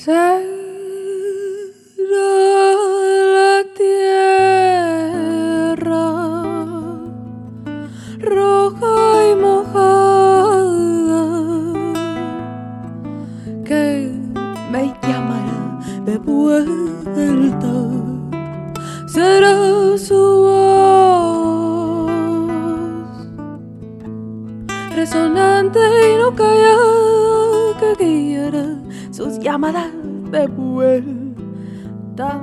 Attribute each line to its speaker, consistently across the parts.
Speaker 1: Cero la tierra roja y mojada que me llamará de vuelta será su voz resonante y no callada de vuelta.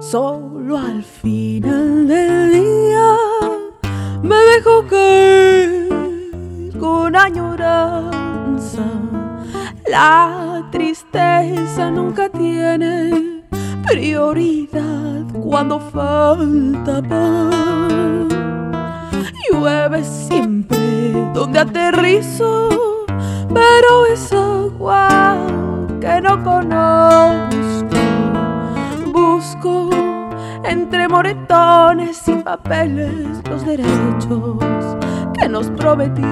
Speaker 1: Solo al final del día me dejo caer con añoranza. La tristeza nunca tiene prioridad cuando falta pan. Llueve siempre donde aterrizo, entre moretones y papeles los derechos que nos prometieron.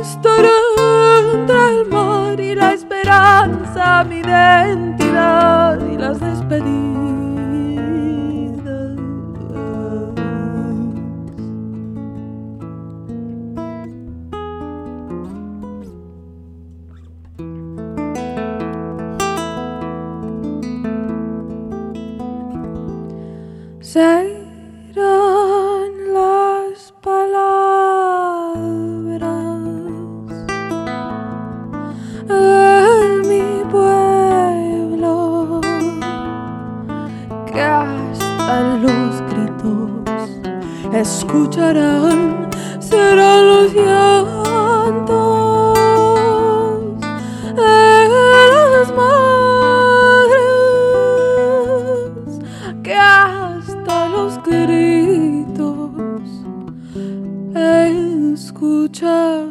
Speaker 1: Estaré entre el mar y la esperanza, mi identidad serán las palabras en mi pueblo que hasta los gritos escucharán escucha.